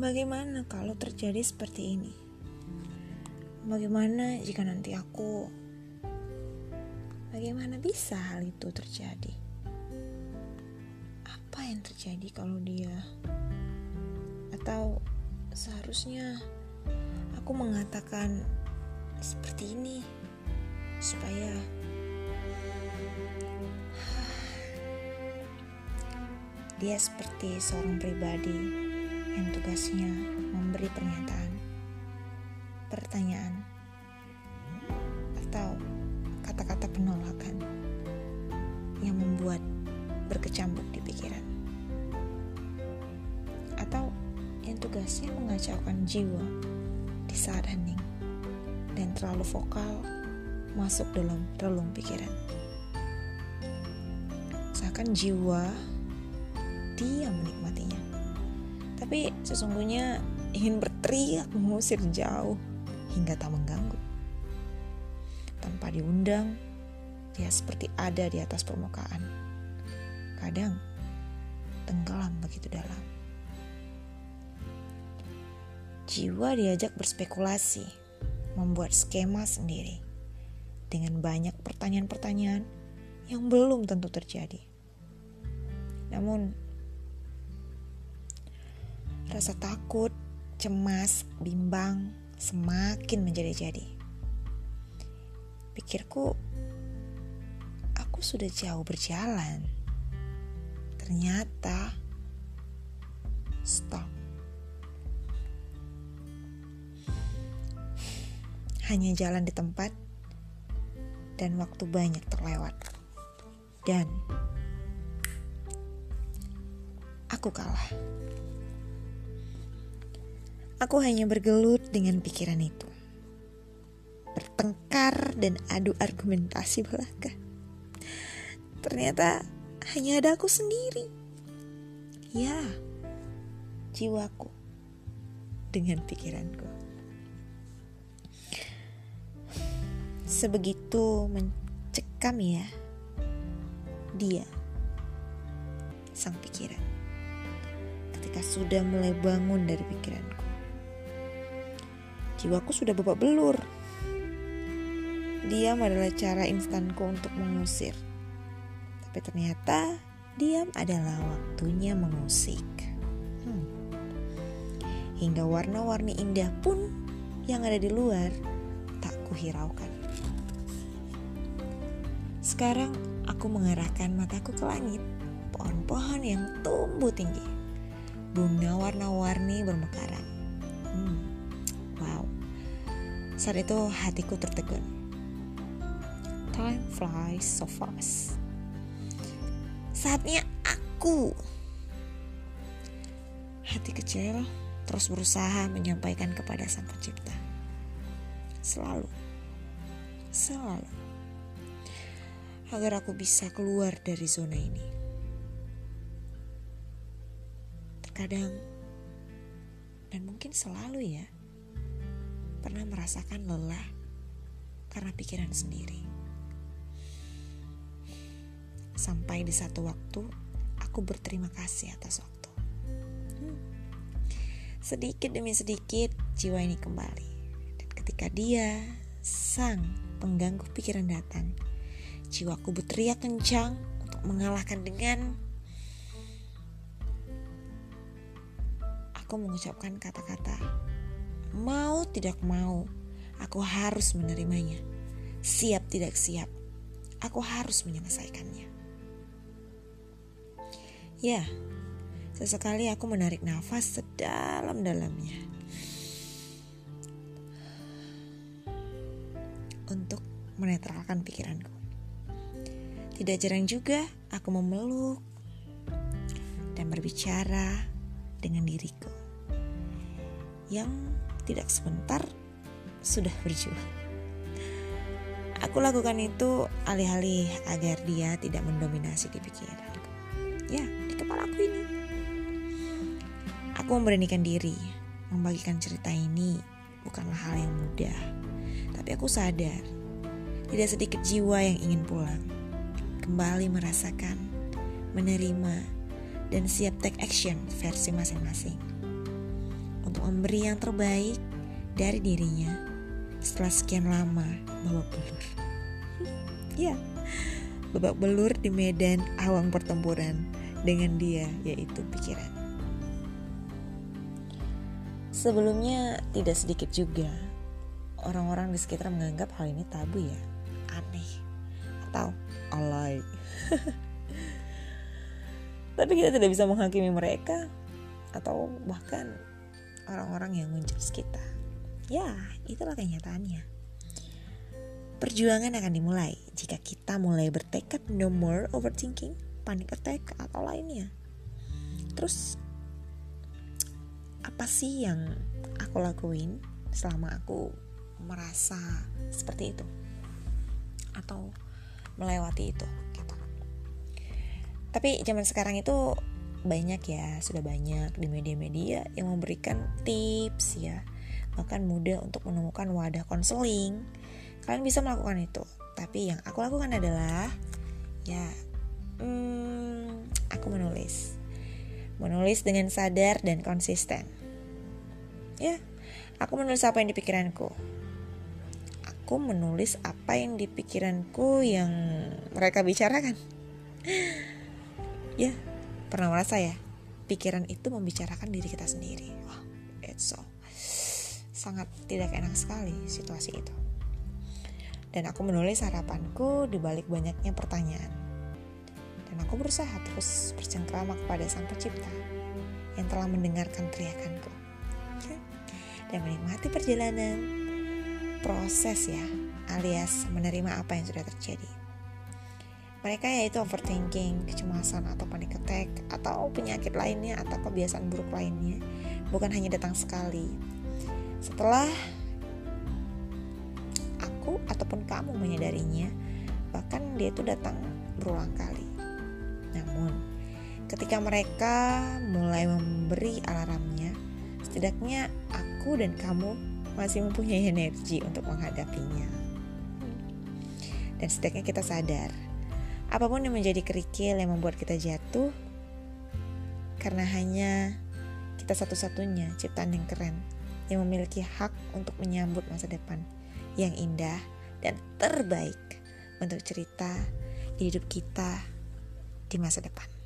Bagaimana kalau terjadi seperti ini? Bagaimana jika nanti aku Bagaimana bisa hal itu terjadi? Apa yang terjadi kalau dia atau seharusnya aku mengatakan seperti ini supaya dia seperti seorang pribadi yang tugasnya memberi pernyataan, pertanyaan, atau kata-kata penolakan yang membuat berkecambuk di pikiran. Atau yang tugasnya mengacaukan jiwa di saat hening dan terlalu vokal masuk dalam relung pikiran. Seakan jiwa dia menikmatinya. Tapi sesungguhnya ingin berteriak mengusir jauh hingga tak mengganggu tanpa diundang, dia seperti ada di atas permukaan. Kadang tenggelam begitu dalam. Jiwa diajak berspekulasi, membuat skema sendiri dengan banyak pertanyaan-pertanyaan yang belum tentu terjadi. Namun, rasa takut, cemas, bimbang semakin menjadi-jadi Pikirku, aku sudah jauh berjalan. Ternyata, stop. Hanya jalan di tempat dan waktu banyak terlewat. Dan aku kalah. Aku hanya bergelut dengan pikiran itu bertengkar dan adu argumentasi belaka. Ternyata hanya ada aku sendiri. Ya, jiwaku dengan pikiranku. Sebegitu mencekam ya, dia sang pikiran. Ketika sudah mulai bangun dari pikiranku, jiwaku sudah babak belur Diam adalah cara instanku untuk mengusir. Tapi ternyata diam adalah waktunya mengusik. Hmm. Hingga warna-warni indah pun yang ada di luar tak kuhiraukan. Sekarang aku mengarahkan mataku ke langit, pohon-pohon yang tumbuh tinggi, bunga warna-warni bermekaran. Hmm. Wow, saat itu hatiku tertegun time flies so fast. Saatnya aku. Hati kecil terus berusaha menyampaikan kepada Sang Pencipta. Selalu. Selalu. Agar aku bisa keluar dari zona ini. Terkadang dan mungkin selalu ya pernah merasakan lelah karena pikiran sendiri. Sampai di satu waktu, aku berterima kasih atas waktu. Hmm. Sedikit demi sedikit, jiwa ini kembali. Dan ketika dia, sang pengganggu pikiran datang, jiwaku berteriak kencang untuk mengalahkan dengan aku mengucapkan kata-kata mau tidak mau aku harus menerimanya siap tidak siap aku harus menyelesaikannya Ya, sesekali aku menarik nafas sedalam-dalamnya. Untuk menetralkan pikiranku. Tidak jarang juga aku memeluk dan berbicara dengan diriku yang tidak sebentar sudah berjuang. Aku lakukan itu alih-alih agar dia tidak mendominasi di pikiranku. Ya, kepalaku ini. Aku memberanikan diri, membagikan cerita ini bukanlah hal yang mudah. Tapi aku sadar, tidak sedikit jiwa yang ingin pulang. Kembali merasakan, menerima, dan siap take action versi masing-masing. Untuk memberi yang terbaik dari dirinya setelah sekian lama babak belur. ya, babak belur di medan awang pertempuran dengan dia yaitu pikiran. Sebelumnya tidak sedikit juga orang-orang di sekitar menganggap hal ini tabu ya, aneh atau alay. Tapi kita tidak bisa menghakimi mereka atau bahkan orang-orang yang menjudge kita. Ya, itulah kenyataannya. Perjuangan akan dimulai jika kita mulai bertekad no more overthinking, panic attack, atau lainnya. Terus, apa sih yang aku lakuin selama aku merasa seperti itu? Atau melewati itu gitu. Tapi zaman sekarang itu banyak ya, sudah banyak di media-media yang memberikan tips ya, bahkan mudah untuk menemukan wadah konseling. Kalian bisa melakukan itu, tapi yang aku lakukan adalah ya, hmm, aku menulis, menulis dengan sadar dan konsisten. Ya, aku menulis apa yang di pikiranku. Aku menulis apa yang di pikiranku yang mereka bicarakan. ya, pernah merasa ya pikiran itu membicarakan diri kita sendiri. Wah it's so sangat tidak enak sekali situasi itu. Dan aku menulis harapanku di balik banyaknya pertanyaan. Dan aku berusaha terus bercengkrama kepada sang pencipta yang telah mendengarkan teriakanku. Dan menikmati perjalanan proses ya alias menerima apa yang sudah terjadi mereka yaitu overthinking, kecemasan atau panic attack atau penyakit lainnya atau kebiasaan buruk lainnya bukan hanya datang sekali. Setelah aku ataupun kamu menyadarinya, bahkan dia itu datang berulang kali. Namun, ketika mereka mulai memberi alarmnya, setidaknya aku dan kamu masih mempunyai energi untuk menghadapinya. Dan setidaknya kita sadar apa pun yang menjadi kerikil yang membuat kita jatuh karena hanya kita satu-satunya ciptaan yang keren yang memiliki hak untuk menyambut masa depan yang indah dan terbaik untuk cerita hidup kita di masa depan.